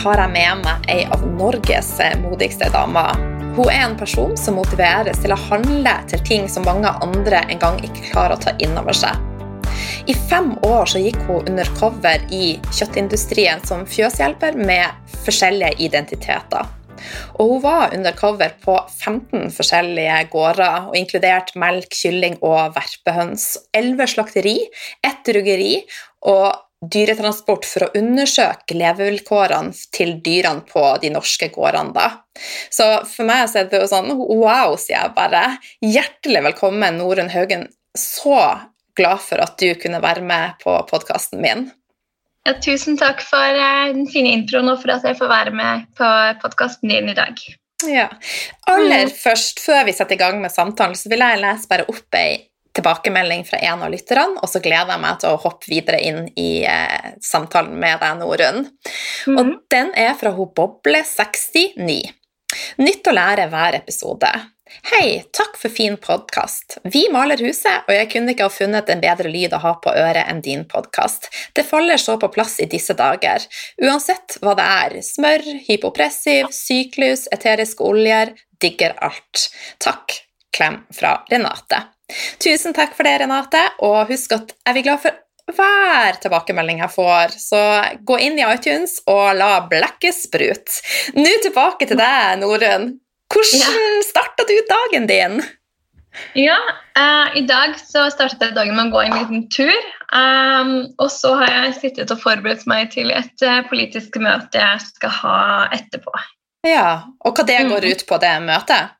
har jeg med meg ei av Norges modigste damer. Hun er en person som motiveres til å handle til ting som mange andre en gang ikke klarer å ta inn over seg. I fem år så gikk hun undercover i kjøttindustrien som fjøshjelper med forskjellige identiteter. Og hun var undercover på 15 forskjellige gårder, og inkludert melk, kylling og verpehøns. Elleve slakteri, ett ruggeri og dyretransport for å undersøke levevilkårene til dyrene på de norske gårdene. da. Så for meg så er det jo sånn wow, sier jeg bare. Hjertelig velkommen, Norunn Haugen. Så glad for at du kunne være med på podkasten min. Ja, tusen takk for uh, den fine introen og for at jeg får være med på podkasten din i dag. Ja. Aller mm. først, før vi setter i gang med samtalen, så vil jeg lese bare opp ei tilbakemelding fra en av lytterne, og så gleder jeg meg til å hoppe videre inn i eh, samtalen med deg, Norunn. Mm. Og den er fra hun Boble69. Nytt å lære hver episode. Hei, takk for fin podkast. Vi maler huset, og jeg kunne ikke ha funnet en bedre lyd å ha på øret enn din podkast. Det faller så på plass i disse dager. Uansett hva det er. Smør, hypopressiv, syklus, eteriske oljer. Digger alt. Takk. Klem fra Renate. Tusen takk for det, Renate, og husk at jeg blir glad for hver tilbakemelding jeg får, så gå inn i iTunes og la blekket sprute. Nå tilbake til deg, Norunn. Hvordan starta du dagen din? Ja, uh, i dag så startet jeg dagen med å gå en liten tur. Um, og så har jeg sittet og forberedt meg til et uh, politisk møte jeg skal ha etterpå. Ja, Og hva det går mm. ut på, det møtet?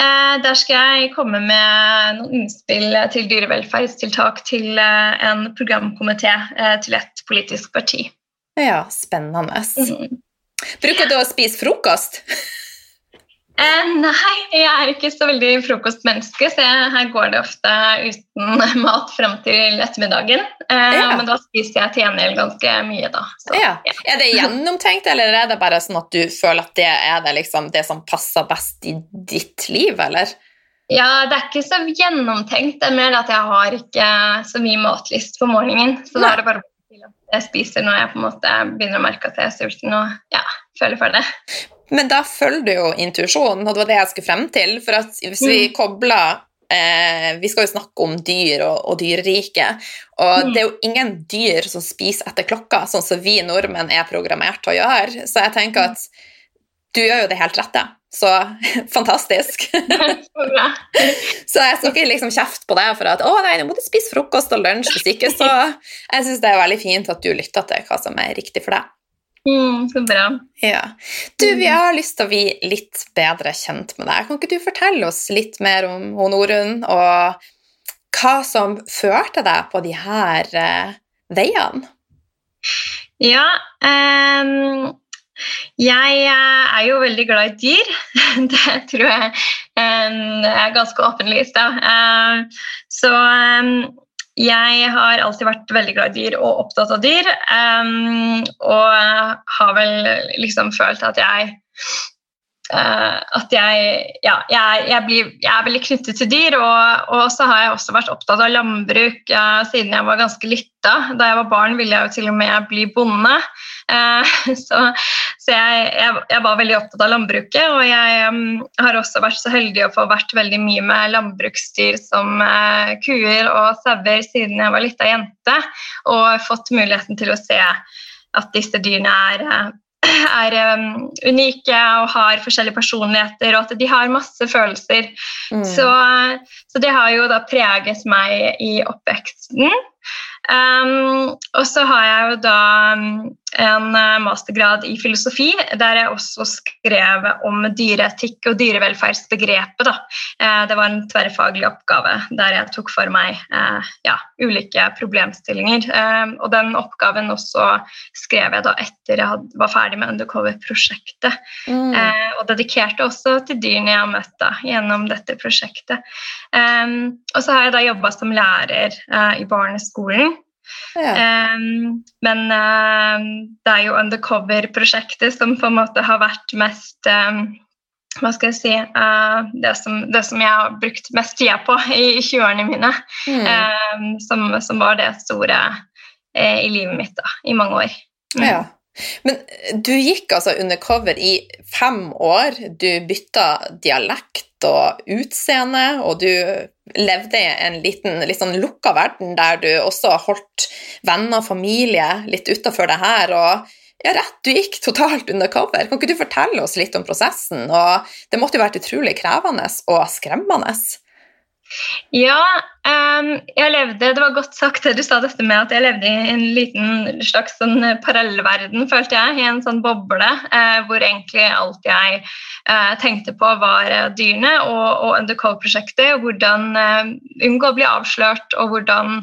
Uh, der skal jeg komme med noen innspill til dyrevelferdstiltak til en programkomité til et politisk parti. Ja, spennende. Mm. Bruker du å spise frokost? Eh, nei, jeg er ikke så veldig frokostmenneske, så jeg, her går det ofte uten mat fram til ettermiddagen. Eh, ja. Men da spiser jeg til gjengjeld ganske mye, da. Så, ja. Ja. Er det gjennomtenkt, eller er det bare sånn at du føler at det er det, liksom, det som passer best i ditt liv, eller? Ja, det er ikke så gjennomtenkt. Det er mer at jeg har ikke så mye matlyst på morgenen. Så da er det bare til at jeg spiser når jeg på en måte begynner å merke at jeg er sulten og ja, føler for det. Men da følger du jo intuisjonen, og det var det jeg skulle frem til. For hvis vi mm. kobler eh, Vi skal jo snakke om dyr og, og dyreriket. Og mm. det er jo ingen dyr som spiser etter klokka, sånn som vi nordmenn er programmert til å gjøre. Så jeg tenker at du gjør jo det helt rette. Så fantastisk. så jeg skal ikke liksom kjefte på deg for at 'Å nei, nå må du spise frokost og lunsj', hvis ikke. Så jeg syns det er veldig fint at du lytter til hva som er riktig for deg. Mm, så bra. Ja. Du, vi har lyst til å bli litt bedre kjent med deg. Kan ikke du fortelle oss litt mer om Norunn, og hva som førte deg på de her uh, veiene? Ja um, Jeg eh, er jo veldig glad i dyr. Det tror jeg um, er ganske åpenlyst. Uh, så um, jeg har alltid vært veldig glad i dyr og opptatt av dyr. Um, og har vel liksom følt at jeg Uh, at jeg, ja, jeg, jeg, blir, jeg, er veldig knyttet til dyr. Og, og, så har jeg også vært opptatt av landbruk uh, siden jeg var ganske lita. Da jeg var barn, ville jeg jo til og med bli bonde. Uh, så, så jeg, var veldig opptatt av landbruket. Og jeg um, har også vært så heldig å få vært veldig mye med landbruksdyr som kuer og sauer siden jeg var lita jente. Og fått muligheten til å se at disse dyrene er er um, unike og har forskjellige personligheter, og at de har masse følelser. Mm. Så, så, det har jo da preget meg i oppveksten. Um, og så har jeg jo da um, en uh, mastergrad i filosofi, der jeg også skrev om dyreetikk og dyrevelferdsbegrepet. Da. Uh, det var en tverrfaglig oppgave der jeg tok for meg uh, ja, ulike problemstillinger. Og den oppgaven også skrev jeg da etter jeg var ferdig med Undercover-prosjektet. Mm. Og dedikerte også til dyrene jeg har møtt da, gjennom dette prosjektet. Og så har jeg da jobba som lærer i barneskolen. Ja. Um, men um, det er jo Undercover-prosjektet som på en måte har vært mest um, hva skal jeg si uh, det, som, det, som, jeg har brukt mest tida på i 20-årene mine. Mm. Som, som, var det store uh, i livet mitt da, i mange år. Mm. Ja. Men du gikk altså undercover i fem år. Du bytta dialekt og utseende, og du levde i en liten, litt sånn lukka verden der du også holdt venner og familie litt utafor det her. og ja, rett, du gikk totalt undercover. Kan ikke du fortelle oss litt om prosessen? Og det måtte jo vært utrolig krevende og skremmende. Ja, jeg levde Det var godt sagt det du sa dette med at jeg levde i en liten slags sånn parallellverden, følte jeg. I en sånn boble uh, hvor egentlig alt jeg uh, tenkte på, var dyrene og, og Undercold-prosjektet. Hvordan unngå å bli avslørt, og hvordan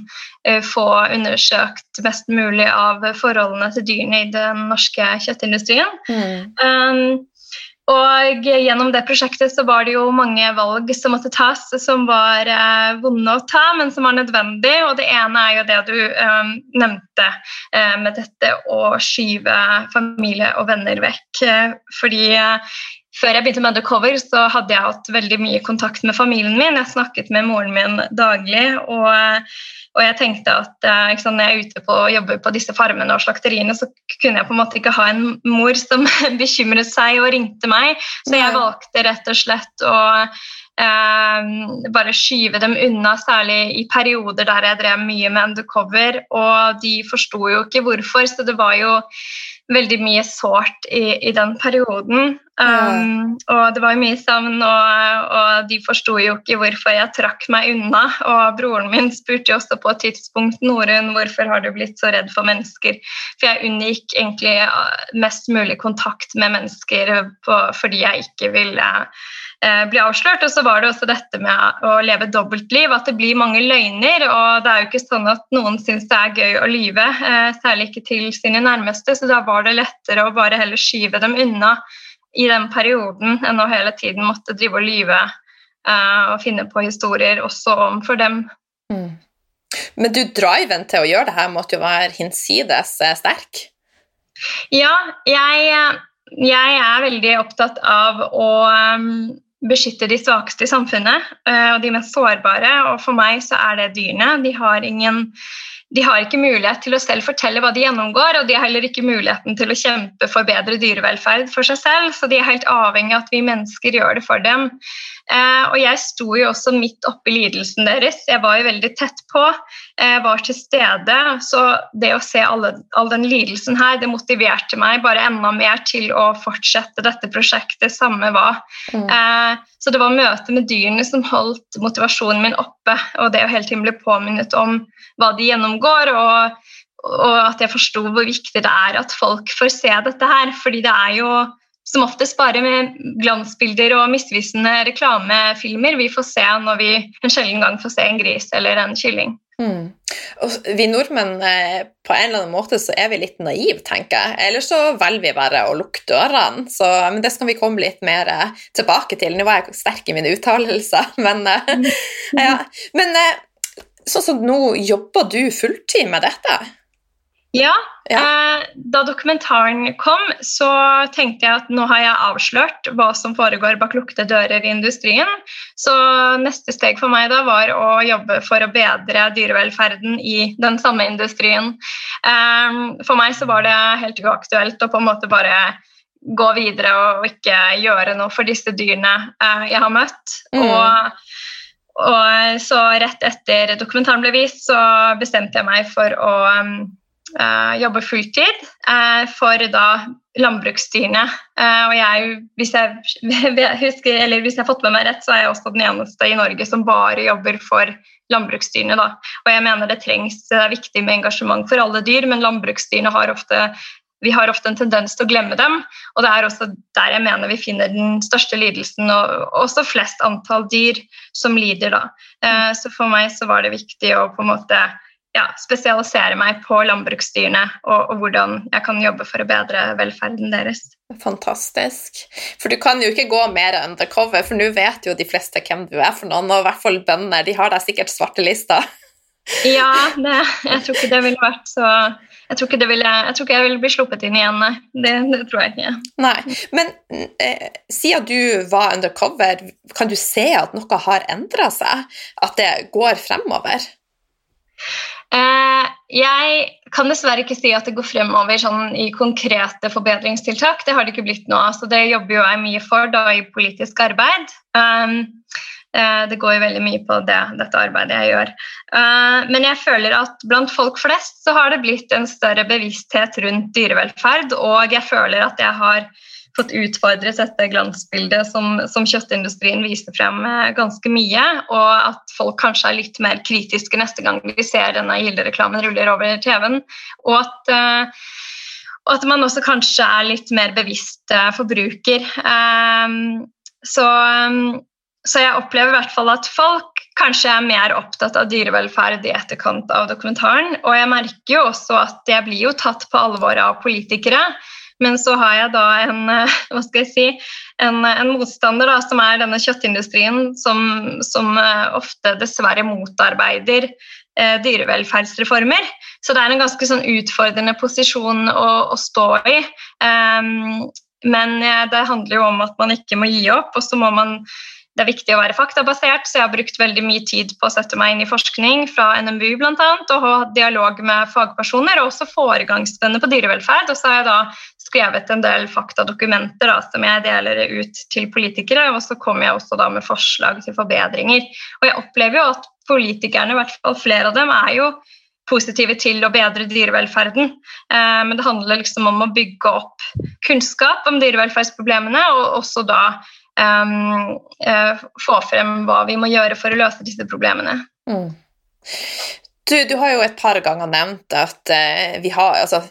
få undersøkt mest mulig av forholdene til dyrene i den norske kjøttindustrien. Mm. Um, og gjennom det prosjektet så var det jo mange valg som måtte tas, som var eh, vonde å ta, men som var nødvendige. Og det ene er jo det du eh, nevnte eh, med dette å skyve familie og venner vekk. Fordi eh, før jeg begynte med Undercover, så hadde jeg hatt veldig mye kontakt med familien min. Jeg snakket med moren min daglig. og og jeg tenkte at eh, sant, når jeg er ute på og jobber på disse farmene og slakteriene, så kunne jeg på en måte ikke ha en mor som bekymret seg og ringte meg. Så jeg valgte rett og slett å bare skyve dem unna, særlig i perioder der jeg drev mye med undercover. Og de forsto jo ikke hvorfor, så det var jo veldig mye sårt i, i den perioden. Um, og det var jo mye savn, og, og de forsto jo ikke hvorfor jeg trakk meg unna. Og broren min spurte jo også på et tidspunkt Norun, hvorfor har du blitt så redd for mennesker. For jeg unngikk egentlig uh, mest mulig kontakt med mennesker på, fordi jeg ikke ville uh, bli avslørt. Og så var det også dette med å leve dobbeltliv, at det blir mange løgner. Og det er jo ikke sånn at noen syns det er gøy å lyve, uh, særlig ikke til sine nærmeste, så da var det lettere å bare heller skyve dem unna i den perioden enn å hele tiden måtte drive og lyve uh, og finne på historier også overfor dem. Mm. Men du, driven til å gjøre det her måtte jo være hinsides eh, sterk? Ja, jeg, jeg, er veldig opptatt av å um, beskytte de svakeste i samfunnet uh, og de mest sårbare. Og for meg så er det dyrene. De har ingen de har ikke mulighet til å selv fortelle hva de gjennomgår, og de har heller ikke muligheten til å kjempe for bedre dyrevelferd for seg selv, så de er helt avhengig av at vi mennesker gjør det for dem. Eh, og jeg sto jo også midt oppi lidelsen deres. Jeg var jo veldig tett på, eh, var til stede. Så det å se alle, all den lidelsen her, det motiverte meg bare enda mer til å fortsette dette prosjektet, samme hva. Mm. Eh, så det var møtet med dyrene som holdt motivasjonen min oppe, og det å hele tiden bli påminnet om hva de gjennomgår. og og at jeg forsto hvor viktig det er at folk får se dette her. fordi det er jo som oftest bare med glansbilder og misvisende reklamefilmer vi får se når vi en sjelden gang får se en gris eller en kylling. Mm. Og vi nordmenn eh, på en eller annen måte så er vi litt naive, tenker jeg. Eller så velger vi bare å lukke dørene. Så, men det skal vi komme litt mer eh, tilbake til. Nå var jeg sterk i mine uttalelser, men, eh, ja. men sånn som nå jobber du fulltid med dette? Ja. ja. Eh, da dokumentaren kom, så tenkte jeg at nå har jeg avslørt hva som foregår bak lukkede dører i industrien. Så neste steg for meg da var å jobbe for å bedre dyrevelferden i den samme industrien. Eh, for meg så var det helt uaktuelt å på en måte bare gå videre og ikke gjøre noe for disse dyrene eh, jeg har møtt. Mm. Og og så rett etter dokumentaren ble vist, så bestemte jeg meg for å uh, jobber fulltid uh, for da landbruksdyrene. Uh, og jeg, hvis jeg, husker, eller hvis jeg har fått med meg rett, så er jeg også den eneste i Norge som bare jobber for landbruksdyrene. Da. Og jeg mener det trengs, det er viktig med engasjement for alle dyr, men landbruksdyrene har ofte vi har ofte en tendens til å glemme dem, og det er også der jeg mener vi finner den største lidelsen, og også flest antall dyr som lider. Da. Så for meg så var det viktig å på en måte ja, spesialisere meg på landbruksdyrene og, og, hvordan jeg kan jobbe for å bedre velferden deres. Fantastisk. For du kan jo ikke gå mer undercover, for nå vet jo de fleste hvem du er for noen, og i hvert fall bønder. De har deg sikkert svartelista. ja, det, jeg tror ikke det ville vært så jeg tror, ville, jeg tror, ikke jeg ville bli sluppet inn igjen, nei. Det, det tror jeg ikke. Nei, Men eh, siden du var undercover, kan du se at noe har endra seg? At det går fremover? Eh, jeg kan dessverre ikke si at det går fremover sånn, i konkrete forbedringstiltak. Det har det ikke blitt nå. Så det jobber jo jeg mye for da, i politisk arbeid. Um, uh, det går jo veldig mye på det, dette arbeidet jeg gjør. Uh, men jeg føler at blant folk flest så har det blitt en større bevissthet rundt dyrevelferd, og jeg føler at jeg har fått utfordret dette glansbildet som, som kjøttindustrien viser frem eh, ganske mye, og at folk kanskje er litt mer kritiske neste gang vi ser denne Gilde-reklamen ruller over TV-en. Og at, uh, og at, man også kanskje er litt mer bevisst uh, forbruker. Så, så, jeg opplever i hvert fall at folk kanskje er mer opptatt av dyrevelferd i etterkant av dokumentaren. Og jeg merker jo også at jeg blir jo tatt på alvor av politikere. Men så har jeg da en, eh, hva skal jeg si, en, en motstander da, som er denne kjøttindustrien, som, som eh, ofte dessverre motarbeider eh, dyrevelferdsreformer. Så det er en ganske sånn utfordrende posisjon å, å stå i. Um, men det handler jo om at man ikke må gi opp, og så må man det er viktig å være faktabasert, så jeg har brukt veldig mye tid på å sette meg inn i forskning fra NMBU bl.a. og ha dialog med fagpersoner, og også foregangsvenner på dyrevelferd. Og så har jeg da skrevet en del faktadokumenter da, som jeg deler ut til politikere, og så kommer jeg også da med forslag til forbedringer. Og jeg opplever jo at politikerne, i hvert fall flere av dem, er jo positive til å bedre dyrevelferden. Eh, men det handler liksom om å bygge opp kunnskap om dyrevelferdsproblemene, og også da um, uh, få frem hva vi må gjøre for å løse disse problemene. Mm. Du, du, har jo et par ganger nevnt at eh, vi har altså,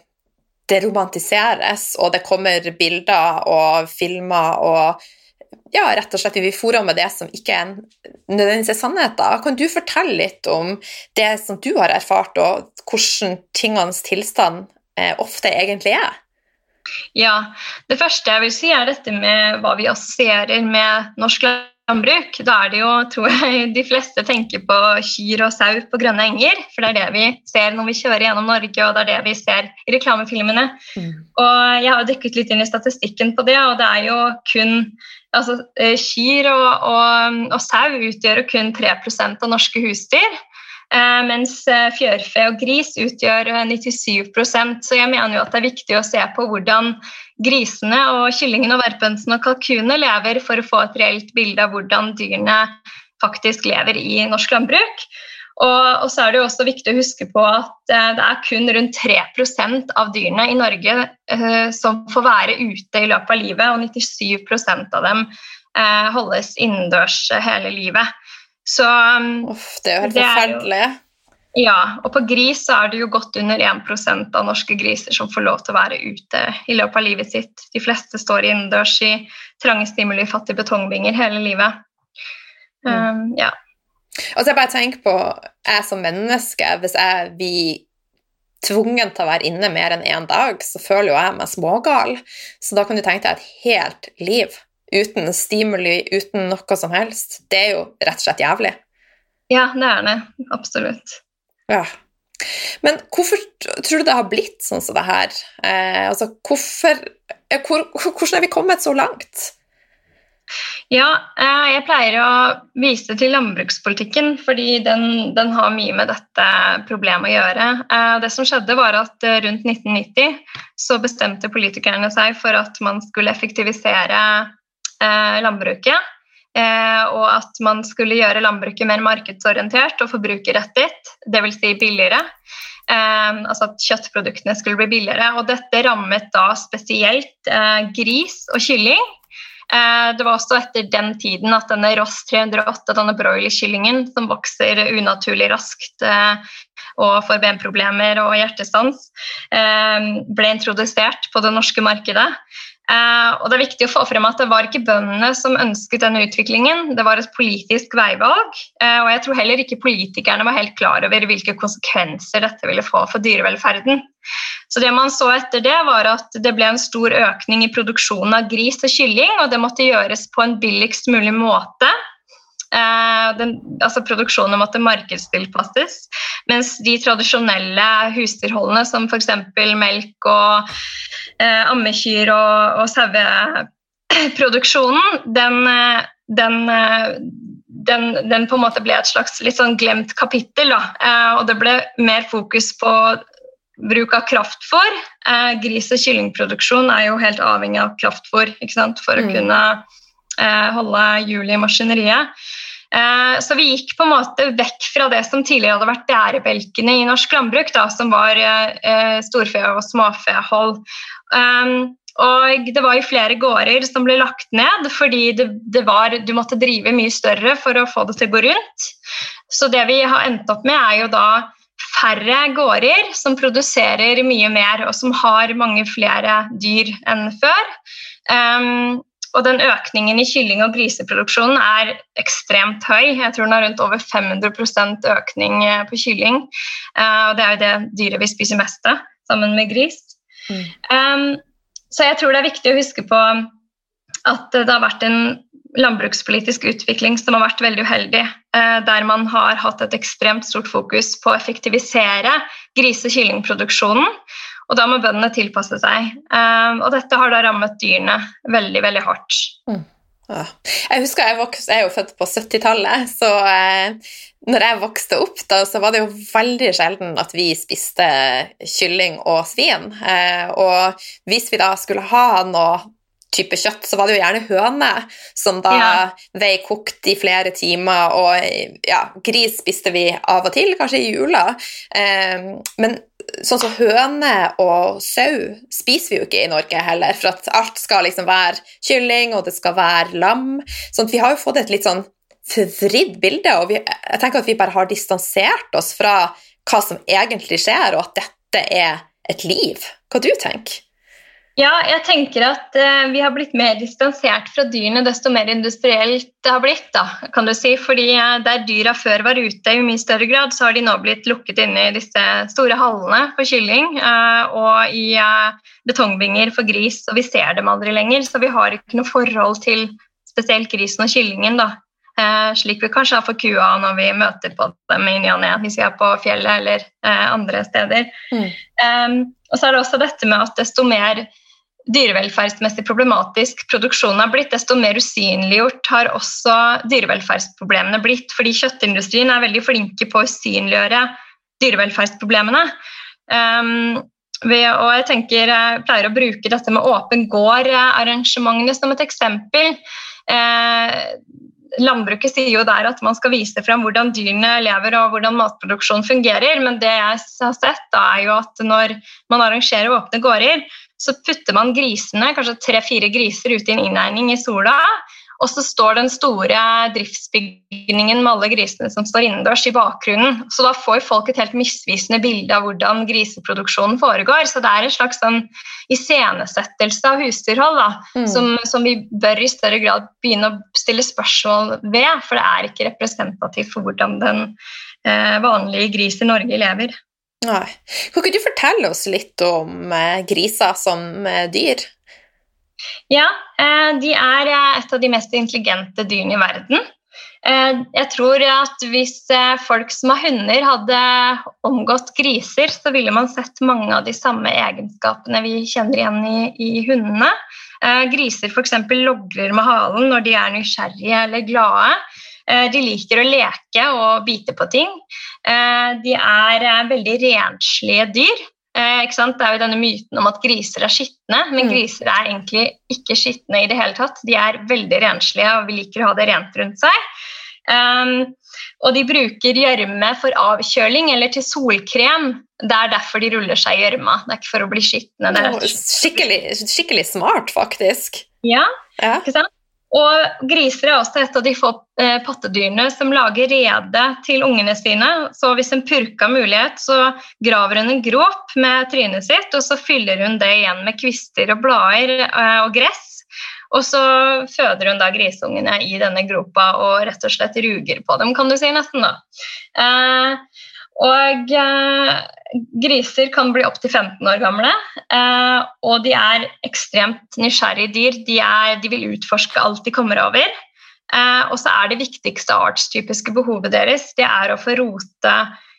det romantiseres, og det kommer bilder og filmer og ja, rett og slett vi får med det som ikke er nødvendigvis er sannheter. Kan du fortelle litt om det som du har erfart, og hvordan tingenes tilstand eh, ofte egentlig er? Ja, Det første jeg vil si, er dette med hva vi assosierer med norsk landbruk. Da er det jo, tror jeg, de fleste tenker på kyr og sau på grønne enger. For det er det vi ser når vi kjører gjennom Norge, og det er det vi ser i reklamefilmene. Mm. Og jeg har dykket litt inn i statistikken på det, og det er jo kun altså, eh, Kyr og, og, og sau utgjør jo kun 3% av norske husdyr. Eh, mens eh, fjørfe og gris utgjør 97 eh, Så jeg mener jo at det er viktig å se på hvordan grisene og kyllingene og verpensene og kalkunene lever, for å få et reelt bilde av hvordan dyrene faktisk lever i norsk landbruk. Og, og, så er det jo også viktig å huske på at det er kun rundt 3% av dyrene i Norge eh, som får være ute i løpet av livet, og 97% av dem eh, holdes innendørs hele livet. Så Uff, det er jo helt forferdelig. Ja, og på gris så er det jo godt under 1% av norske griser som får lov til å være ute i løpet av livet sitt. De fleste står innendørs i trange stimuli, fattige betongbinger hele livet. Mm. Um, ja. Altså jeg bare tenker på jeg som menneske, hvis jeg blir tvungen til å være inne mer enn én dag, så føler jo jeg meg smågal. Så da kan du tenke deg et helt liv uten stimuli, uten noe som helst, det er jo rett og slett jævlig. Ja, det er det. Absolutt. Ja. Men hvorfor tror du det har blitt sånn som det her? Eh, altså, hvorfor eh, hvor, Hvordan er vi kommet så langt? Ja, eh, jeg pleier å vise til landbrukspolitikken, fordi den, den, har mye med dette problemet å gjøre. Eh, det som skjedde var at Rundt 1990 så bestemte politikerne seg for at man skulle effektivisere eh, landbruket. Eh, og at man skulle gjøre landbruket mer markedsorientert og forbrukerrettet, dvs. Si billigere. Eh, altså at kjøttproduktene skulle bli billigere. Og dette rammet da spesielt eh, gris og kylling. Det var også etter den tiden at denne Ross 308, denne broilerkyllingen som vokser unaturlig raskt og får benproblemer og hjertestans, ble introdusert på det norske markedet. Uh, og Det er viktig å få frem at det var ikke bøndene som ønsket denne utviklingen, det var et politisk veivalg. Uh, og jeg tror heller ikke politikerne var helt klar over hvilke konsekvenser dette ville få for dyrevelferden. Så det man så etter det, var at det ble en stor økning i produksjonen av gris og kylling, og det måtte gjøres på en billigst mulig måte. Uh, den, altså Produksjonen måtte markedstilpasses. Mens de tradisjonelle husdyrholdene, som f.eks. melk og eh, ammekyr og, og saueproduksjonen, den, den, den, den, på en måte ble et slags litt sånn glemt kapittel. Da. Eh, og det ble mer fokus på bruk av kraftfôr. Eh, gris- og kyllingproduksjon er jo helt avhengig av kraftfôr for å mm. kunne eh, holde hjulet i maskineriet. Eh, så vi gikk på en måte vekk fra det som tidligere hadde vært bærebelkene i norsk landbruk, da, som var eh, storfe- og småfehold. Um, og det var jo flere gårder som ble lagt ned fordi det, det var, du måtte drive mye større for å få det til å gå rundt. Så det vi har endt opp med, er jo da færre gårder som produserer mye mer, og som har mange flere dyr enn før. Um, og den økningen i kylling- og griseproduksjonen er ekstremt høy. Jeg tror den har rundt over 500 økning eh, på kylling. Uh, og det er jo det dyret vi spiser mest av, sammen med gris. Mm. Um, så jeg tror det er viktig å huske på at det har vært en landbrukspolitisk utvikling som har vært veldig uheldig, eh, der man har hatt et ekstremt stort fokus på å effektivisere grise- og kyllingproduksjonen. Og da må bøndene tilpasse seg. Eh, og dette har da rammet dyrene veldig, veldig hardt. Mm. Ja. Jeg husker jeg, vokste, jeg er jo født på 70-tallet, så eh, når jeg vokste opp, da, så var det jo veldig sjelden at vi spiste kylling og svin. Eh, og hvis vi da skulle ha noe type kjøtt, så var det jo gjerne høne som da ja. vei kokt i flere timer, og ja, gris spiste vi av og til, kanskje i jula. Eh, men sånn som høne og sau spiser vi jo ikke i Norge heller, for at alt skal liksom være kylling, og det skal være lam. Sånn vi har jo fått et litt sånn forvridd bilde, og vi, jeg tenker at vi bare har distansert oss fra hva som egentlig skjer, og at dette er et liv. Hva du tenker ja, jeg tenker at eh, vi har blitt mer distansert fra dyrene desto mer industrielt det har blitt. da, kan du si. Fordi eh, der dyra før var ute i mye større grad, så har de nå blitt lukket inne i disse store hallene for kylling eh, og i betongbinger for gris, og vi ser dem aldri lenger. Så vi har ikke noe forhold til spesielt grisen og kyllingen. da. slik vi kanskje har for kua når vi møter på dem i ny og ne, hvis vi er på fjellet eller andre steder. Mm. Um, og så er det også dette med at desto mer dyrevelferdsmessig problematisk produksjonen har blitt, desto mer usynliggjort har også dyrevelferdsproblemene blitt. Fordi kjøttindustrien er veldig flinke på å usynliggjøre dyrevelferdsproblemene. Um, og jeg tenker jeg pleier å bruke dette med åpen gård-arrangementene som et eksempel. Eh, landbruket sier jo der at man skal vise frem hvordan dyrene lever og hvordan matproduksjon fungerer, men det jeg har sett, da er jo at når man arrangerer åpne gårder, så putter man grisene, kanskje tre-fire griser, ut i en innegning i sola. Og så står den store driftsbygningen med alle grisene som står innendørs, i bakgrunnen. Så da får folk et helt misvisende bilde av hvordan griseproduksjonen foregår. Så det er en slags sånn iscenesettelse av husdyrhold da, mm. som, som, vi bør i større grad begynne å stille spørsmål ved. For det er ikke representativt for hvordan den eh, vanlige gris i Norge lever. Nei. Kan ikke du fortelle oss litt om eh, griser som eh, dyr? Ja, eh, de er et av de mest intelligente dyrene i verden. Jeg tror at hvis folk som har hunder, hadde omgått griser, så ville man sett mange av de samme egenskapene vi kjenner igjen i, i hundene. Griser f.eks. logrer med halen når de er nysgjerrige eller glade. Eh, de liker å leke og bite på ting. Eh, de er eh, veldig renslige dyr. Det er jo denne myten om at griser er skitne, men mm. griser er egentlig ikke skitne i det hele tatt. De er veldig renslige, og vi liker å ha det rent rundt seg. Um, og de bruker gjørme for avkjøling eller til solkrem. Det er derfor de ruller seg i gjørma. Det er ikke for å bli skitne. Skikkelig, skikkelig, smart, faktisk. Ja, ja. ikke sant? Og griser er også et av de få eh, pattedyrene som lager rede til ungene sine. Så hvis en purke har mulighet, så graver hun en gråp med trynet sitt, og så fyller hun det igjen med kvister og blader eh, og gress. Og så føder hun da grisungene i denne gropa og rett og slett ruger på dem, kan du si nesten. da. Eh, og eh, griser kan bli opptil 15 år gamle, eh, og de er ekstremt nysgjerrige dyr. De, er, de vil utforske alt de kommer over. Eh, og så er det viktigste artstypiske behovet deres det er å få rote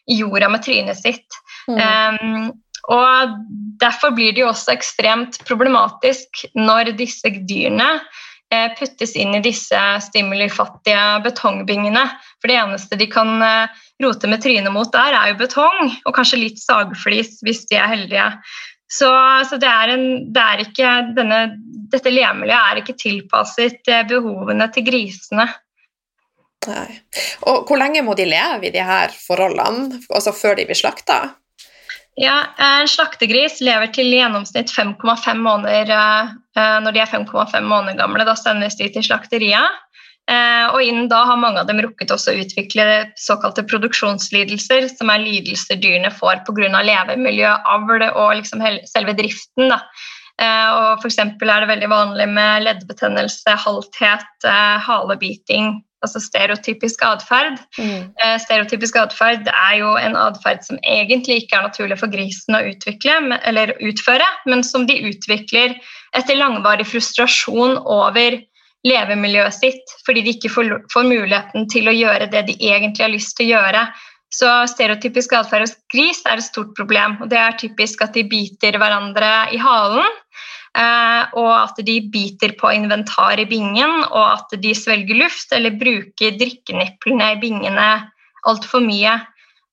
i jorda med trynet sitt. Mm. Um, og Derfor blir det jo også ekstremt problematisk når disse dyrene eh, puttes inn i disse stimulifattige betongbyngene. For det eneste de kan eh, rote med trynet mot der, er jo betong, og kanskje litt sagflis hvis de er heldige. Så, så det er en, det er ikke, denne, dette lemiljøet er ikke tilpasset eh, behovene til grisene. Nei. Og hvor lenge må de leve i de her forholdene, altså før de blir slakta? Ja, En slaktegris lever til i gjennomsnitt 5,5 måneder eh, eh, når de er 5,5 måneder gamle. Da sendes de til slakteriet. Eh, og innen da har mange av dem rukket også å utvikle såkalte produksjonslidelser, som er lidelser dyrene får pga. levemiljø, avl og liksom selve driften. Da. Og for er det veldig vanlig med leddbetennelse, halthet, halebiting, altså stereotypisk atferd. Mm. Eh, stereotypisk atferd er jo en atferd som egentlig ikke er naturlig for grisen å utvikle, eller utføre, men som de utvikler etter langvarig frustrasjon over levemiljøet sitt, fordi de ikke får, får muligheten til å gjøre det de egentlig har lyst til å gjøre. Så stereotypisk atferd hos gris er et stort problem. og Det er typisk at de biter hverandre i halen. Eh, og at de biter på inventar i bingen, og at de svelger luft eller bruker drikkeniplene i bingene altfor mye.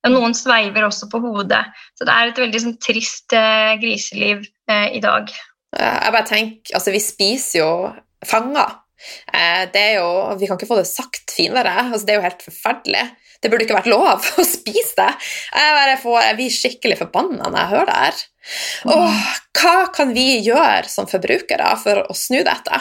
Noen sveiver også på hodet. Så det er et veldig sånn, trist eh, griseliv eh, i dag. Jeg bare tenker, altså Vi spiser jo fanger. Eh, det er jo, Vi kan ikke få det sagt finere. Altså, det er jo helt forferdelig. Det burde ikke vært lov å spise det. Jeg, bare får, jeg blir skikkelig forbanna når jeg hører det her. Og hva kan vi gjøre som forbrukere for å snu dette?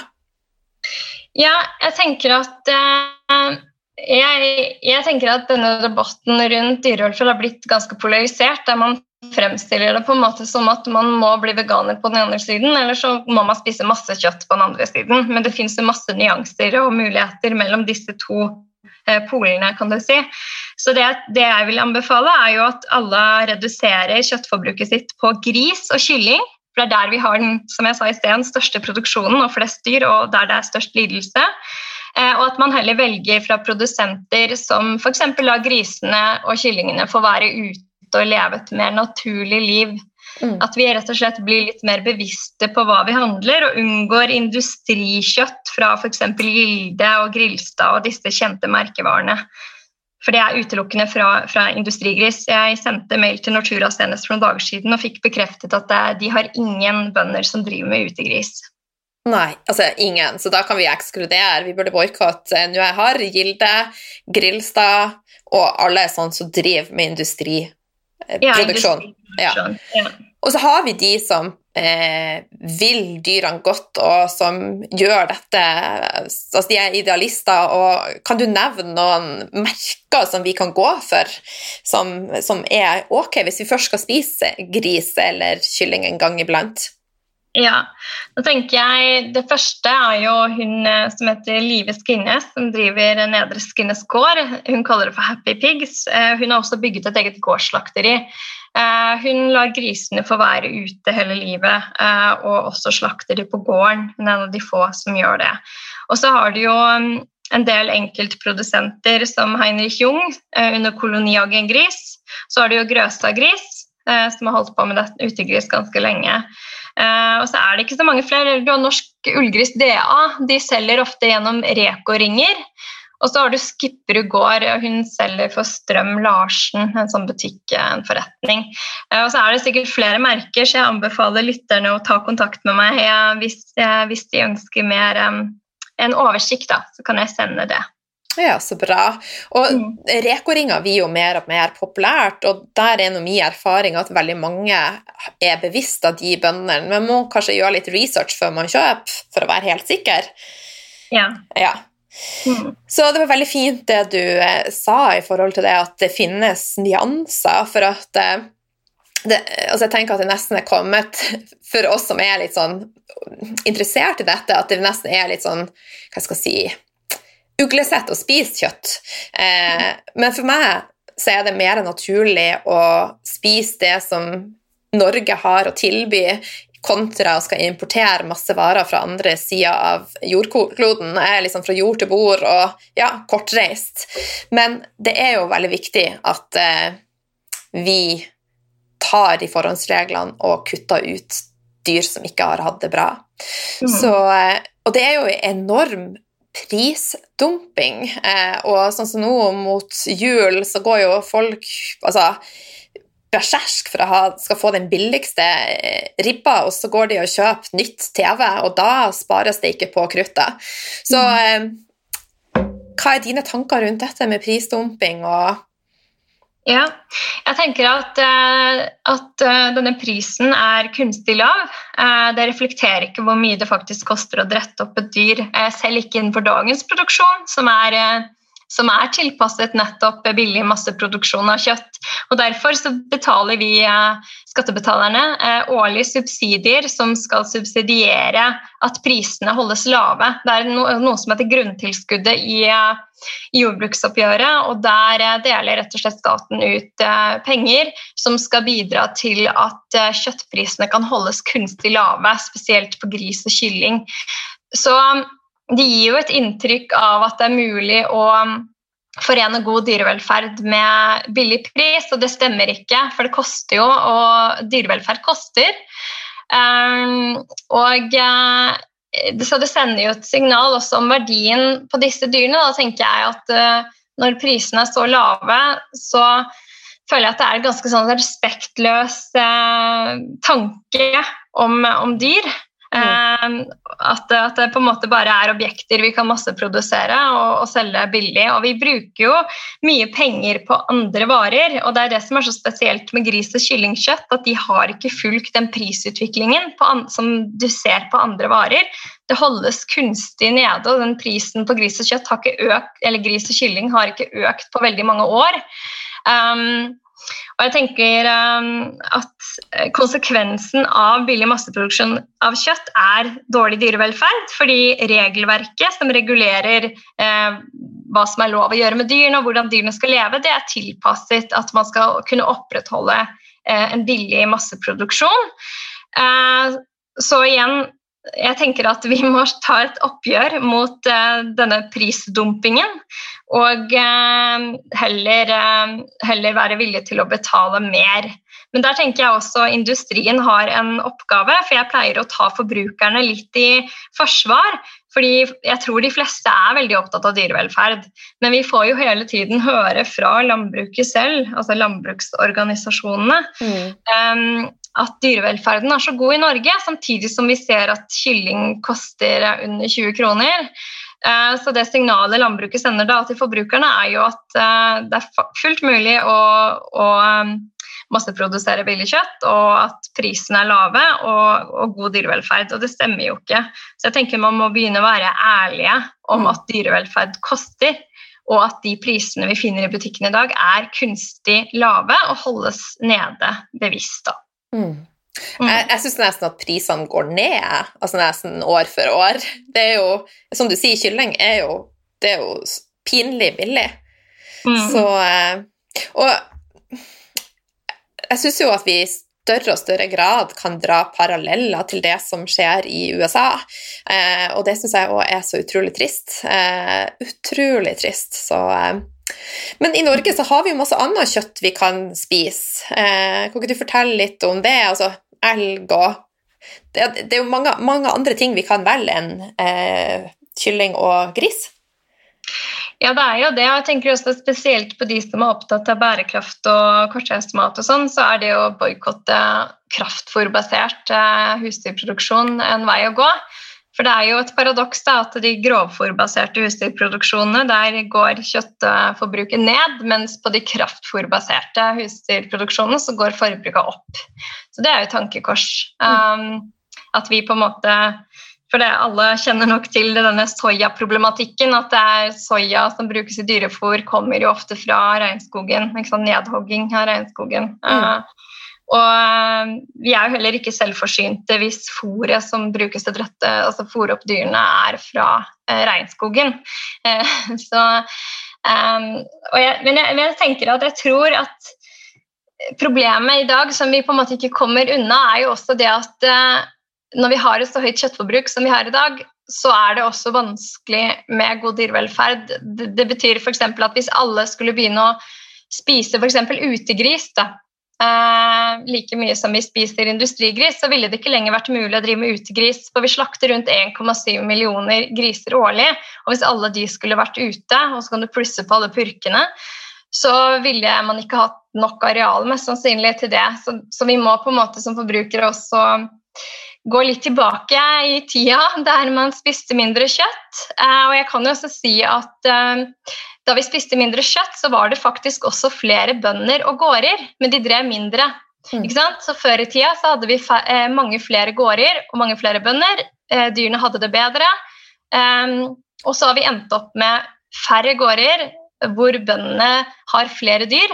Ja, jeg tenker at eh, jeg, jeg, tenker at denne debatten rundt dyrehold har blitt ganske polarisert. der man fremstiller det på en måte som at man må bli veganer på den ene siden, eller så må man spise masse kjøtt på den andre siden. Men det fins masse nyanser og muligheter mellom disse to Eh, polene, kan du si. Så det, det, jeg vil anbefale, er jo at alle reduserer kjøttforbruket sitt på gris og kylling. For det er der vi har den, som jeg sa i sted, den største produksjonen og flest dyr, og der det er størst lidelse. Eh, og at man heller velger fra produsenter som f.eks. lar grisene og kyllingene få være ute og leve et mer naturlig liv Mm. At vi rett og slett blir litt mer bevisste på hva vi handler, og unngår industrikjøtt fra f.eks. Gilde og Grilstad og disse kjente merkevarene. For det er utelukkende fra, fra, industrigris. Jeg sendte mail til Nortura senest for noen dager siden og fikk bekreftet at de har ingen bønder som driver med utegris. Nei, altså ingen, så da kan vi ekskludere. Vi burde boikotte Nå jeg har Gilde, Grilstad og alle sånne som driver med industriproduksjon. Ja, ja. ja. Og så har vi de som eh, vil dyrene godt, og som gjør dette Altså, de er idealister, og kan du nevne noen merker som vi kan gå for, som, som er ok hvis vi først skal spise gris eller kylling en gang iblant? Ja, da tenker jeg Det første er jo hun eh, som heter Live Skinnes, som driver Nedre Skinnes gård. Hun kaller det for Happy Pigs. Eh, hun har også bygget et eget gårdsslakteri. Eh, hun lar grisene få være ute hele livet, og også slakter de på gården. Hun er en av de få som gjør det. Og så har du jo mm, en del enkeltprodusenter som Heinrich Jung under kolonihagen gris. Så har du jo Grøstad gris, som har holdt på med utegris ganske lenge. Uh, og så er det ikke så mange flere. Du har Norsk Ullgris DA. De selger ofte gjennom Reko-ringer. Og så har du Skipperud gård, og hun selger for Strøm Larsen, en sånn butikk, en forretning. Uh, og så er det sikkert flere merker, så jeg anbefaler lytterne å ta kontakt med meg hvis, hvis, de ønsker mer en oversikt, da, så kan jeg sende det. Ja, så bra. Og mm. Reko-ringer blir jo mer og mer populært, og der er nå min erfaring at veldig mange er bevisst av de bøndene. Men må kanskje gjøre litt research før man kjøper, for å være helt sikker. Ja. ja. Mm. Så det var veldig fint det du eh, sa i forhold til det at det finnes nyanser, for at eh, det, altså jeg tenker at det nesten er kommet for oss som er litt sånn interessert i dette, at det nesten er litt sånn Hva skal jeg si uglesett å spise kjøtt. Eh, men for meg så er det mer naturlig å spise det som Norge har å tilby, kontra å skal importere masse varer fra andre sida av jordkloden. Jeg er liksom fra jord til bord og ja, kortreist. Men det er jo veldig viktig at eh, vi tar de forhåndsreglene og kutter ut dyr som ikke har hatt det bra. Mm. Så eh, og det er jo enorm prisdumping. Eh, og sånn som nå mot jul, så går jo folk altså, berserk for å ha, skal få den billigste eh, ribba, og så går de og kjøper nytt TV, og da spares det ikke på kruttet. Så mm. eh, hva er dine tanker rundt dette med prisdumping og ja, jeg tenker at, eh, at, denne prisen er kunstig lav. Det reflekterer ikke hvor mye det faktisk koster å drette opp et dyr, selv ikke innenfor dagens produksjon, som er som er tilpasset nettopp billig masseproduksjon av kjøtt. Og Derfor så betaler vi eh, skattebetalerne eh, årlige subsidier som skal subsidiere at prisene holdes lave. Det er noe som heter grunntilskuddet i, eh, jordbruksoppgjøret, og der deler rett og slett staten ut penger som skal bidra til at kjøttprisene kan holdes kunstig lave, spesielt på gris og kylling. Så det gir jo et inntrykk av at det er mulig å um, forene god dyrevelferd med billig pris, og det stemmer ikke, for det koster jo, og dyrevelferd koster. Um, og uh, så det sender jo et signal også om verdien på disse dyrene. Da tenker jeg at uh, når prisene er så lave, så føler jeg at det er en ganske sånn respektløs uh, tanke om, om dyr. Mm. At, at, det på en måte bare er objekter vi kan masseprodusere og, og, selge billig. Og vi bruker jo mye penger på andre varer, og det er det som er så spesielt med gris- og kyllingkjøtt, at de har ikke fulgt den prisutviklingen an, som du ser på andre varer. Det holdes kunstig nede, og den prisen på gris og kjøtt har ikke økt, eller gris og kylling har ikke økt på veldig mange år. Um, og jeg tenker um, at eh, konsekvensen av billig masseproduksjon av kjøtt er dårlig dyrevelferd, fordi regelverket som regulerer eh, hva som er lov å gjøre med dyrene og hvordan dyrene skal leve, det er tilpasset at man skal kunne opprettholde eh, en billig masseproduksjon. Så igjen jeg tenker at vi må ta et oppgjør mot denne prisdumpingen. Og uh, heller, uh, heller, være villige til å betale mer. Men der tenker jeg også industrien har en oppgave, for jeg pleier å ta forbrukerne litt i forsvar. Fordi jeg tror de fleste er veldig opptatt av dyrevelferd. Men vi får jo hele tiden høre fra landbruket selv, altså landbruksorganisasjonene, mm. um, at dyrevelferden er så god i Norge, samtidig som vi ser at kylling koster under 20 kroner. Eh, så det signalet landbruket sender da til forbrukerne, er jo at eh, det er fullt mulig å, å um, masseprodusere billig kjøtt, og at prisene er lave og, og, god dyrevelferd. Og det stemmer jo ikke. Så jeg tenker man må begynne å være ærlige om at dyrevelferd koster. Og at de prisene vi finner i butikken i dag, er kunstig lave og holdes nede bevisst. da. Mm. Mm. Jeg, jeg syns nesten at prisene går ned, altså nesten år for år. Det er jo, som du sier, kylling er jo, det er jo pinlig billig. Mm. Så eh, Og jeg syns jo at vi i større og større grad kan dra paralleller til det som skjer i USA. Eh, og det syns jeg òg er så utrolig trist. Eh, utrolig trist. Så men i Norge så har vi jo masse annet kjøtt vi kan spise. Eh, kan ikke du fortelle litt om det? Altså elg og Det, det er jo mange, mange, andre ting vi kan velge enn eh, kylling og gris. Ja, det er jo det. Jeg tenker også spesielt på de som er opptatt av bærekraft og kortreist og sånn, så er det å boikotte kraftfòrbasert eh, husdyrproduksjon en vei å gå. For det er jo et paradoks da, at de grovfòrbaserte husdyrproduksjonene der går kjøttforbruket ned, mens på de kraftfòrbaserte husdyrproduksjonene så går forbruket opp. Så det er jo et tankekors. Um, at vi på en måte for det, Alle kjenner nok til denne soyaproblematikken. At det er soya som brukes i dyrefòr, kommer jo ofte fra regnskogen. Nedhogging av regnskogen. Mm. Uh, og eh, vi er jo heller ikke selvforsynte hvis fôret som brukes til dette, altså fôre opp dyrene, er fra eh, regnskogen. Eh, så, jeg, men, jeg, men, jeg, tenker at jeg tror at problemet i dag som vi på en måte ikke kommer unna, er jo også det at når vi har et så høyt kjøttforbruk som vi har i dag, så er det også vanskelig med god dyrevelferd. Det, det betyr f.eks. at hvis alle skulle begynne å spise f.eks. utegris, da, like mye som vi spiser industrigris, så ville det ikke lenger vært mulig å drive med utegris. For vi slakter rundt 1,7 millioner griser årlig. Og hvis alle de skulle vært ute, og så kan du plusse på alle purkene, så ville man ikke hatt nok areal mest sannsynlig til det. Så, så vi må på en måte som forbrukere også gå litt tilbake i tida der man spiste mindre kjøtt. Eh, og jeg kan jo også si at eh, da vi spiste mindre kjøtt, så var det faktisk også flere bønder og gårder, men de drev mindre. Mm. Så Før i tida så hadde vi eh, mange flere gårder og mange flere bønder. Dyrene hadde det bedre. Og så har vi endt opp med færre gårder, hvor bøndene har flere dyr,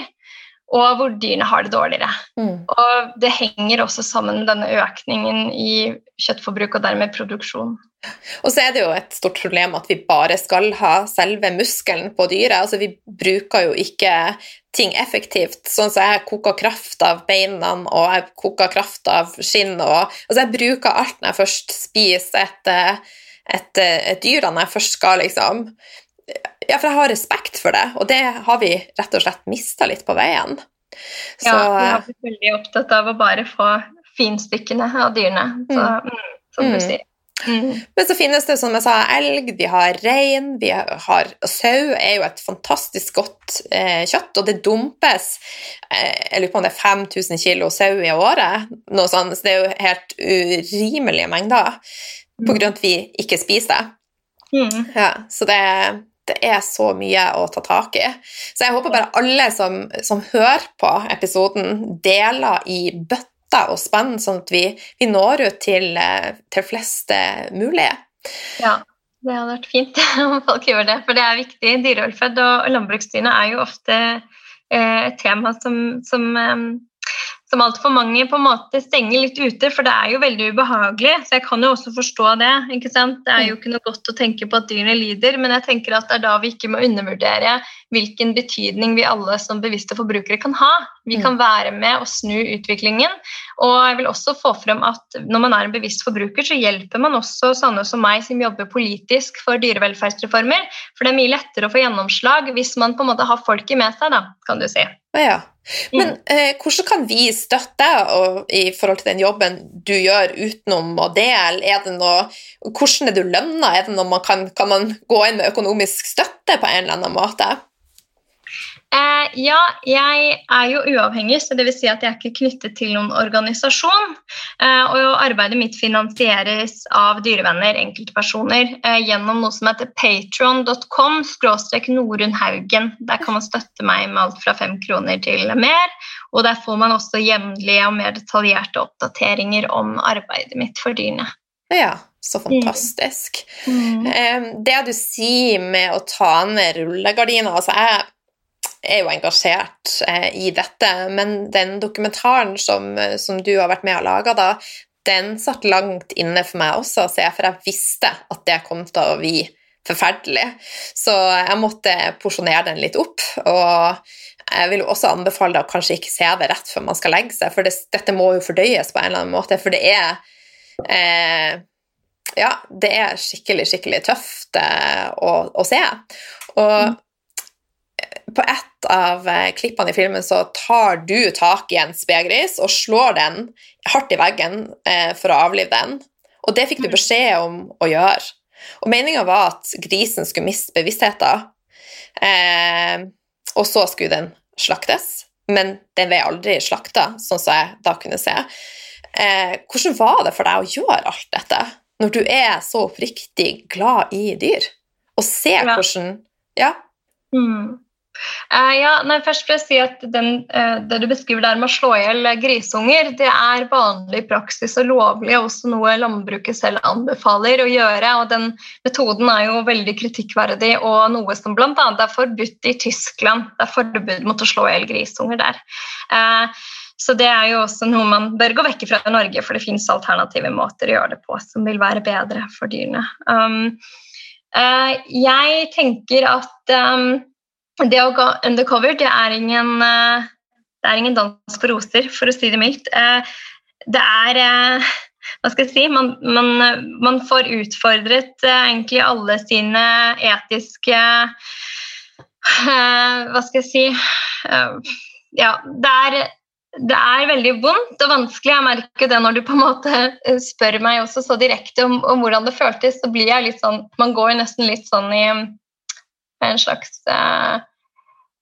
og hvor dyrene har det dårligere. Mm. Og Det henger også sammen med denne økningen i kjøttforbruk og dermed produksjon. Og så er det jo et stort problem at vi bare skal ha selve muskelen på dyret. Altså Vi bruker jo ikke ting effektivt. Sånn som jeg koker kraft av beina, og jeg koker kraft av skinn. Og, altså jeg bruker alt når jeg først spiser et, et, et dyr, når jeg først skal liksom ja, for jeg har respekt for det, og det har vi rett og slett mista litt på veien. Så, ja, vi har blitt veldig opptatt av å bare få finstykkene av dyrene, så, mm. mm som du mm. sier. Mm. Men så finnes det som jeg sa, elg, vi har rein, vi har sau er jo et fantastisk godt eh, kjøtt, og det dumpes eh, jeg lurer på om det er 5000 kilo sau i året, noe sånt, så det er jo helt urimelige mengder på grunn av at vi ikke spiser. Mm. Ja, så det, det er så mye å ta tak i. Så jeg håper bare alle som, som hører på episoden, deler i bøtta og spenn, sånn at vi, vi når ut til, til flest mulig. Ja, det hadde vært fint om folk gjør det, for det er viktig. Dyrevelferd og landbruksdyrene er jo ofte eh, et tema som, som eh, som altfor mange på en måte stenger litt ute, for det er jo veldig ubehagelig. Så jeg kan jo også forstå det. ikke sant? Det er jo ikke noe godt å tenke på at dyrene lider, men jeg tenker at det er da vi ikke må undervurdere hvilken betydning vi alle som bevisste forbrukere kan ha. Vi kan mm. være med å snu utviklingen. Og jeg vil også få frem at når man er en bevisst forbruker, så hjelper man også sånne som meg som jobber politisk for dyrevelferdsreformer. For det er mye lettere å få gjennomslag hvis man på en måte har folket med seg, da, kan du si. Ja, men mm. eh, hvordan kan vi støtte deg i forhold til den jobben du gjør utenom å dele? Er det noe, hvordan er du lønna? Er det noe man kan, kan man gå inn med økonomisk støtte på en eller annen måte? Eh, ja, jeg er jo uavhengig, så det vil si at jeg er ikke knyttet til noen organisasjon. Eh, og arbeidet mitt finansieres av dyrevenner, enkeltpersoner, eh, gjennom noe som heter patron.com Norunn Haugen. Der kan man støtte meg med alt fra fem kroner til mer. Og der får man også jevnlige og mer detaljerte oppdateringer om arbeidet mitt for dyrene. Ja, så fantastisk. Mm. Mm. Det du sier med å ta ned rullegardiner altså jeg er jo engasjert eh, i dette, men den dokumentaren som, som du har vært med og laga da, den satt langt inne for meg også så jeg, for jeg visste at det kom til å bli forferdelig. Så jeg måtte porsjonere den litt opp. Og jeg vil også anbefale deg å kanskje ikke se det rett før man skal legge seg, for det, dette må jo fordøyes på en eller annen måte, for det er eh, Ja, det er skikkelig, skikkelig tøft eh, å, å, se. Og mm på ett av eh, klippene i filmen så tar du tak i en spegris og slår den hardt i veggen eh, for å avlive den. Og det fikk du mm. beskjed om å gjøre. Og meninga var at grisen skulle miste bevisstheten, eh, og så skulle den slaktes. Men den ble aldri slakta, sånn som jeg da kunne se. Eh, hvordan var det for deg å gjøre alt dette, når du er så oppriktig glad i dyr? Og se hvordan Ja. Mm. Uh, ja, nei, først vil jeg si at den, uh, Det du beskriver der med å slå i hjel grisunger, det er vanlig praksis og lovlig, og også noe landbruket selv anbefaler å gjøre. og Den metoden er jo veldig kritikkverdig og noe som bl.a. er forbudt i Tyskland. Det er forbud mot å slå i hjel grisunger der. Uh, så det er jo også noe man bør gå vekk fra i Norge, for det finnes alternative måter å gjøre det på som vil være bedre for dyrene. Um, jeg tenker at um, det å gå undercover, det er ingen, eh, det er ingen dans på roser, for å si det mildt. Eh, det er eh, Hva skal jeg si? Man, man, man får utfordret egentlig alle sine etiske Hva skal jeg si Ja, det er det er veldig vondt og vanskelig. Jeg merker det når du på en måte spør meg også så direkte om, om hvordan det føltes. så blir jeg litt sånn, Man går jo nesten litt sånn i en slags uh,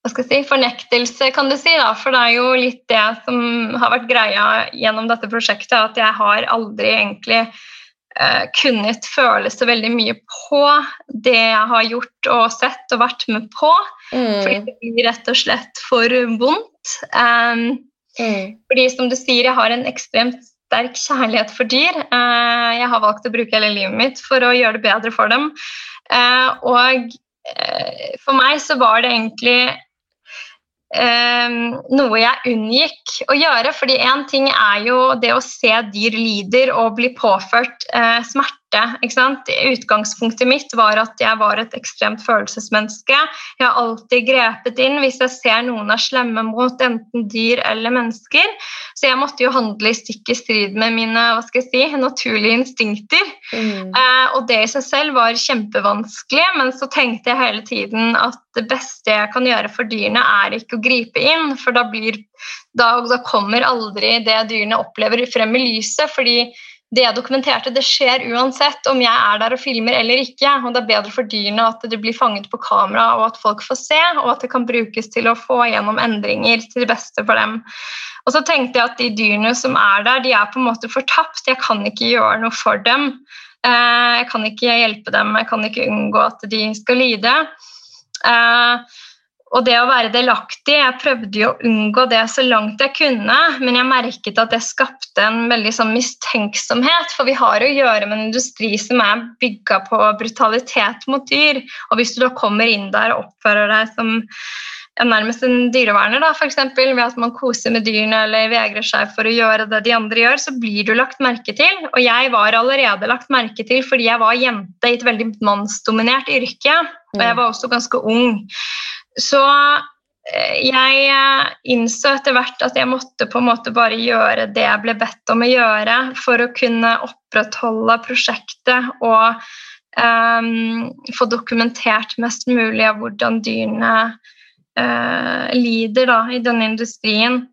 hva skal jeg si, fornektelse, kan du si. da, For det er jo litt det som har vært greia gjennom dette prosjektet, at jeg har aldri egentlig eh, kunnet føle så veldig mye på det jeg har gjort og sett og vært med på. Mm. Fordi det blir rett og slett for vondt. Um, Mm. Fordi som du sier, jeg har en ekstremt sterk kjærlighet for dyr. Uh, jeg har valgt å bruke hele livet mitt for å gjøre det bedre for dem. Uh, og eh, for meg så var det egentlig noe jeg unngikk å gjøre. fordi én ting er jo det å se dyr lider og bli påført smerte smerte. Utgangspunktet mitt var at jeg var et ekstremt følelsesmenneske. Jeg har alltid grepet inn hvis jeg ser noen er slemme mot enten dyr eller mennesker. Så jeg måtte jo handle i stikk i strid med mine hva skal jeg si, naturlige instinkter. Mm. Eh, og det i seg selv var kjempevanskelig, men så tenkte jeg hele tiden at det beste jeg kan gjøre for dyrene, er ikke å gripe inn, for da, blir, da, da kommer aldri det dyrene opplever, frem i lyset. fordi det jeg dokumenterte, det skjer uansett om jeg er der og filmer eller ikke. og Det er bedre for dyrene at det blir fanget på kamera og at folk får se, og at det kan brukes til å få gjennom endringer til det beste for dem. Og så tenkte jeg at de dyrene som er der, de er på en måte fortapt. Jeg kan ikke gjøre noe for dem. Eh, jeg kan ikke hjelpe dem, jeg kan ikke unngå at de skal lide. Og det å være delaktig Jeg prøvde jo å unngå det så langt jeg kunne, men jeg merket at det skapte en veldig sånn mistenksomhet. For vi har å gjøre med en industri som er bygga på brutalitet mot dyr. Og hvis du da kommer inn der og oppfører deg som nærmest en dyreverner, da, for eksempel, ved at man koser med dyrene eller vegrer seg for å gjøre det de andre gjør, så blir du lagt merke til. Og jeg var allerede lagt merke til fordi jeg var jente i et veldig mannsdominert yrke. Og jeg var også ganske ung. Så eh, jeg eh, innså etter hvert at jeg måtte på en måte bare gjøre det jeg ble bedt om å gjøre for å kunne opprettholde prosjektet og um, få dokumentert mest mulig av hvordan dyrene uh, lider da, i denne industrien.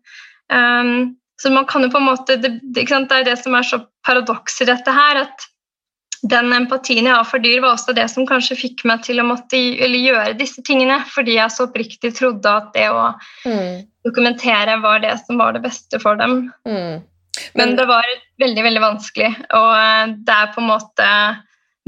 Um, så man kan jo på en måte, det, det, det er det som er så paradoks i dette her, at den empatien jeg har for dyr, var også det som kanskje fikk meg til å måtte gjøre disse tingene, fordi jeg så oppriktig trodde at det å mm. dokumentere var det som var det beste for dem. Mm. Men, Men, det var veldig, veldig vanskelig, og eh, det er på en måte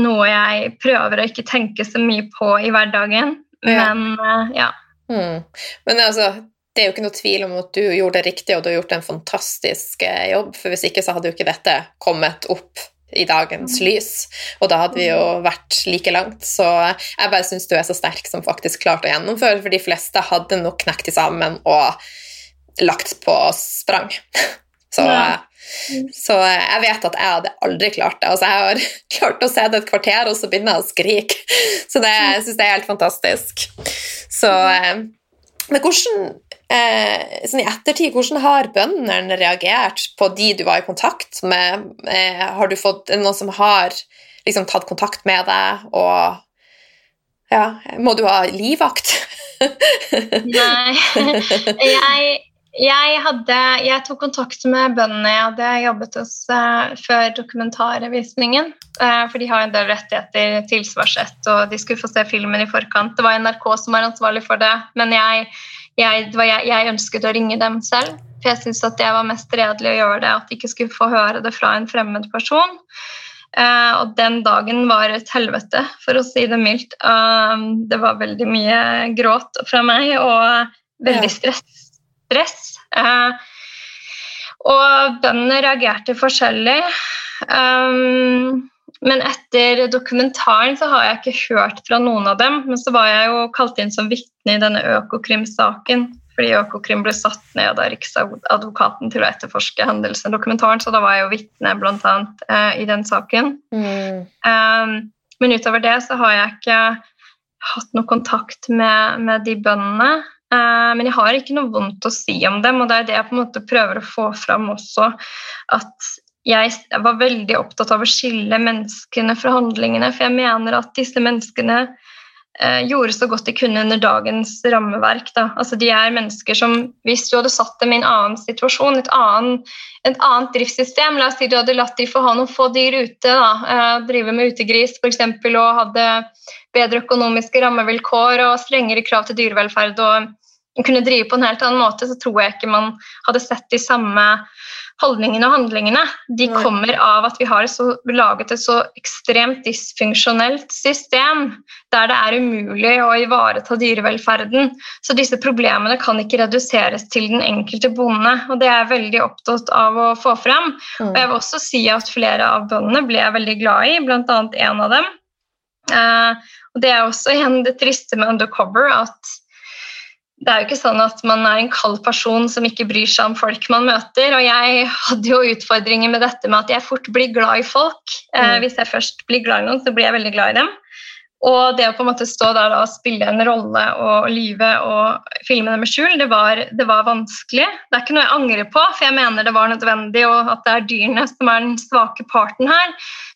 noe jeg prøver å ikke tenke så mye på i hverdagen. Men eh, ja. Mm. Men altså, det er jo ikke noe tvil om at du gjorde det riktig, og du har gjort en fantastisk eh, jobb, for hvis ikke så hadde jo ikke dette kommet opp i dagens lys, og da hadde vi jo vært like langt. Så jeg bare syns du er så sterk som faktisk klarte å gjennomføre, for de fleste hadde nok knekt sammen og lagt på sprang. Så, ja. så, jeg vet at jeg hadde aldri klart det. Altså, jeg har klart å se det et kvarter, og så begynner jeg å skrike. Så det, jeg syns det er helt fantastisk. Så eh, Men hvordan Eh, sånn I ettertid, hvordan har bøndene reagert på de du var i kontakt med? Eh, har du fått noen som har liksom, tatt kontakt med deg, og ja, Må du ha livvakt? Nei. Jeg, jeg, hadde, jeg, tok kontakt med bøndene jeg hadde jobbet hos uh, før dokumentarvisningen. Uh, for de har en del rettigheter, tilsvarsrett, og de skulle få se filmen i forkant. Det var NRK som var ansvarlig for det, men jeg jeg, jeg, jeg, ønsket å ringe dem selv. For jeg syntes at det var mest redelig å gjøre det, at de ikke skulle få høre det fra en fremmed person. Uh, og den dagen var et helvete, for å si det mildt. Uh, det var veldig mye gråt fra meg og veldig stress. stress. Uh, og bøndene reagerte forskjellig. Um, men etter dokumentaren så har jeg ikke hørt fra noen av dem. Men så var jeg jo kalt inn som vitne i denne Økokrim-saken. Fordi Økokrim ble satt ned av Riksadvokaten til å etterforske hendelsen. dokumentaren, Så da var jeg jo vitne bl.a. Eh, i den saken. Mm. Um, men utover det så har jeg ikke hatt noe kontakt med, med de bøndene. Uh, men jeg har ikke noe vondt å si om dem, og det er det jeg på en måte prøver å få fram også. At jeg var veldig opptatt av å skille menneskene fra handlingene, for jeg mener at disse menneskene eh, gjorde så godt de kunne under dagens rammeverk. Da. Altså, de er mennesker som, hvis du hadde satt dem i en annen situasjon, et annet, et annet driftssystem La oss si du hadde latt de få ha noen få dyr ute, eh, drive med utegris f.eks. og hadde bedre økonomiske rammevilkår og strengere krav til dyrevelferd og kunne drive på en helt annen måte, så tror jeg ikke man hadde sett de samme holdningene og handlingene de kommer av at vi har så, laget et så ekstremt dysfunksjonelt system der det er umulig å ivareta dyrevelferden. Så disse problemene kan ikke reduseres til den enkelte bonde, og det er jeg veldig opptatt av å få frem. Mm. Og jeg vil også si at flere av bøndene ble jeg veldig glad i, bl.a. en av dem. Eh, og det er også igjen det triste med Undercover at det er jo ikke sånn at man er en kald person som ikke bryr seg om folk man møter. Og jeg hadde jo utfordringer med dette med at jeg fort blir glad i folk. Eh, mm. hvis jeg først blir glad i noen, så blir jeg veldig glad i dem. Og det å på en måte stå der og spille en rolle og lyve og filme dem med skjul, det var, det var, vanskelig. Det er ikke noe jeg angrer på, for jeg mener det var nødvendig, og at det er dyrene som er den svake parten her.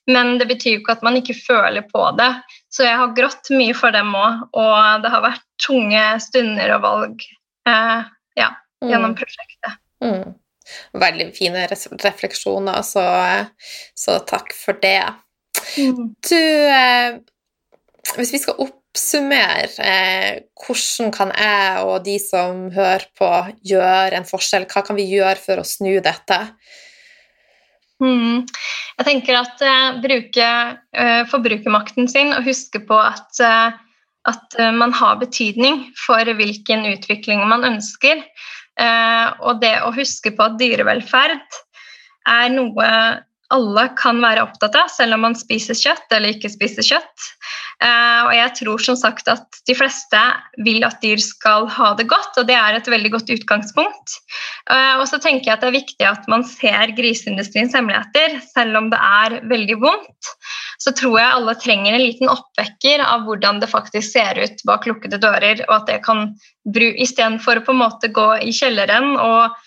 Men det betyr jo ikke at man ikke føler på det. Så jeg har grått mye for dem òg, og det har vært tunge stunder og valg eh, ja, gjennom mm. prosjektet. Mm. Veldig fine refleksjoner, så, så takk for det. Mm. Du, eh, hvis vi skal oppsummere, eh, hvordan kan jeg og de som hører på, gjøre en forskjell? Hva kan vi gjøre for å snu dette? Mm. Jeg tenker at uh, bruke uh, forbrukermakten sin og huske på at uh, at eh, man har betydning for hvilken utvikling man ønsker. Eh, og det å huske på at dyrevelferd er noe alle kan være opptatt av, selv om man spiser kjøtt eller ikke spiser kjøtt. Uh, og jeg tror som sagt at de fleste vil at dyr skal ha det godt, og det er et veldig godt utgangspunkt. Uh, og så tenker jeg at det er viktig at man ser griseindustriens hemmeligheter, selv om det er veldig vondt. Så tror jeg alle trenger en liten oppvekker av hvordan det faktisk ser ut bak lukkede dører, og at det kan istedenfor å på en måte gå i kjelleren og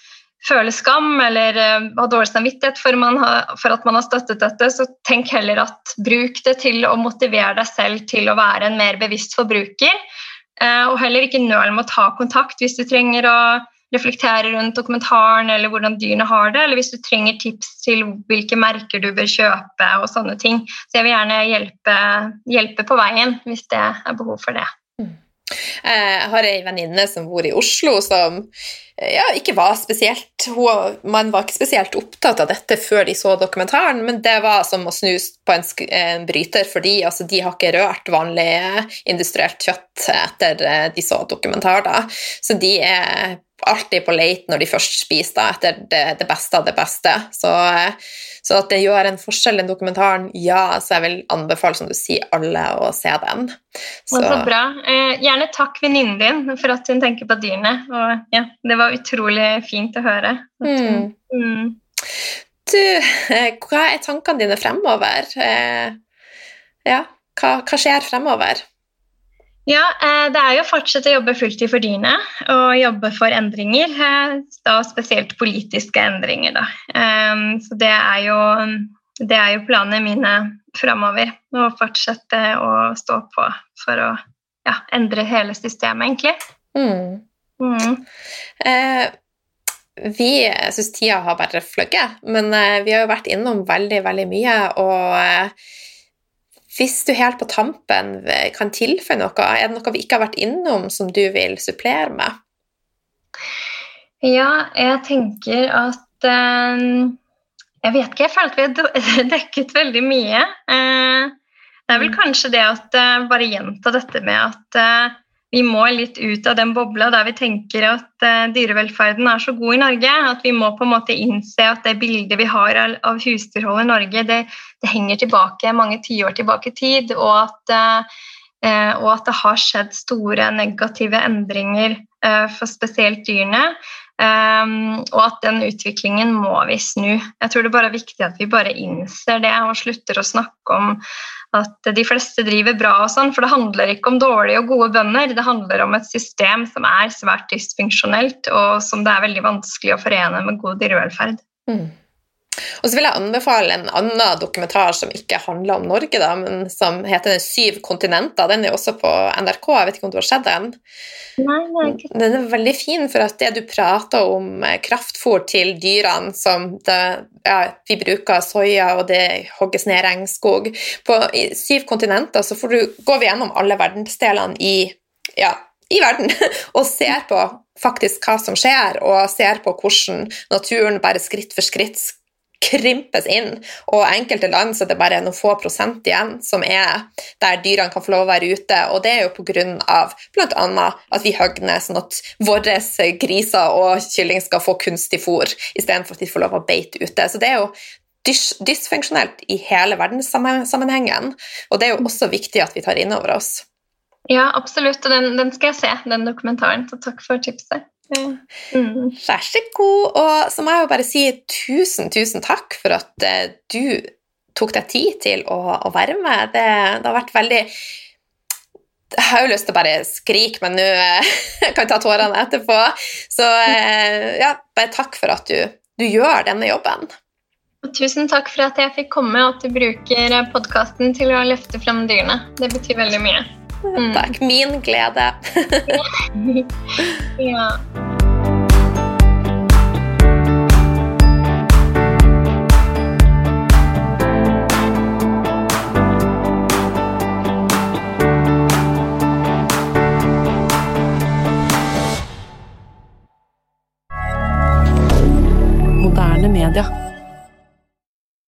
føle skam eller uh, ha dårlig samvittighet for, har, for, at man har støttet dette, så tenk heller at bruk det til å motivere deg selv til å være en mer bevisst forbruker. Uh, og heller ikke nøl med å ta kontakt hvis du trenger å reflektere rundt dokumentaren eller hvordan dyrene har det, eller hvis du trenger tips til hvilke merker du bør kjøpe og sånne ting. Så jeg vil gjerne hjelpe, hjelpe på veien hvis det er behov for det. Mm. Eh, jeg har ei venninne som bor i Oslo, som eh, ja, ikke var spesielt hun, Man var ikke spesielt opptatt av dette før de så dokumentaren, men det var som å snuse på en, en bryter, fordi altså, de har ikke rørt vanlig industrielt kjøtt etter eh, de så dokumentarer. Så de er alltid på leit når de først spiser da, etter det, det, beste av det beste. Så, så, at det gjør en forskjell, den dokumentaren, ja, så jeg vil anbefale, som du sier, alle å se den. Så, så bra. Eh, gjerne takk venninnen din for at hun tenker på dyrene. Og ja, det var utrolig fint å høre. Mm. Mm. Du, eh, hva er tankene dine fremover? Eh, ja, hva, hva skjer fremover? Ja, eh, det er jo å fortsette å jobbe fulltid for dyrene og jobbe for endringer. Eh, da spesielt politiske endringer, da. Eh, så det er jo, det er jo planene mine framover. Å fortsette å stå på for å ja, endre hele systemet, egentlig. Mm. Mm. Eh, vi syns tida har bare fløyet, men vi har jo vært innom veldig, veldig mye. og hvis du helt på tampen kan tilføye noe, er det noe vi ikke har vært innom som du vil supplere med? Ja, jeg tenker at uh, Jeg vet ikke, jeg at vi har dekket veldig mye. Uh, det er vel mm. kanskje det at uh, Bare gjenta dette med at vi må litt ut av den bobla der vi tenker at uh, dyrevelferden er så god i Norge. At vi må på en måte innse at det bildet vi har av, husdyrhold i Norge, det, det, henger tilbake mange tiår tilbake i tid. Og at, uh, og at, det har skjedd store negative endringer for spesielt dyrene. Og at den utviklingen må vi snu. Jeg tror det bare er viktig at vi bare innser det og slutter å snakke om at de fleste driver bra og sånn, for det handler ikke om dårlige og gode bønder. Det handler om et system som er svært dysfunksjonelt, og som det er veldig vanskelig å forene med god dyrevelferd. Mm. Og så vil jeg anbefale en annen dokumentar som ikke handler om Norge, da, men som heter Syv kontinenter. Den er også på NRK. Jeg vet ikke om du har sett den? Nei, nei. Den er veldig fin, for at det du prater om eh, kraftfôr til dyrene som det, ja, vi bruker soya, og det hogges ned regnskog På syv kontinenter så får du, går vi gjennom alle verdensdelene i, ja, i verden og ser på faktisk hva som skjer, og ser på hvordan naturen bare skritt for skritt krympes inn, og enkelte land så er det bare noen få prosent igjen som er der dyrene kan få lov å være ute, og det er jo pga. bl.a. at vi hogger ned sånn at våre griser og kylling skal få kunstig fôr istedenfor at de får lov å beite ute. Så det er jo dys dysfunksjonelt i hele verdenssammenhengen, og det er jo også viktig at vi tar inn over oss. Ja, absolutt, og den, den skal jeg se, den dokumentaren, så takk for tipset. Mm. Vær så god. Og så må jeg jo bare si tusen, tusen takk for at uh, du tok deg tid til å, å være med. Det, det, har vært veldig Jeg har jo lyst til å bare skrike, men nå uh, kan jeg ta tårene etterpå. Så uh, ja, bare takk for at du, du gjør denne jobben. Og tusen takk for at jeg fikk komme, og at du bruker podkasten til å løfte fram dyrene. Det betyr veldig mye. Mm. Takk. Min glede. ja. Media.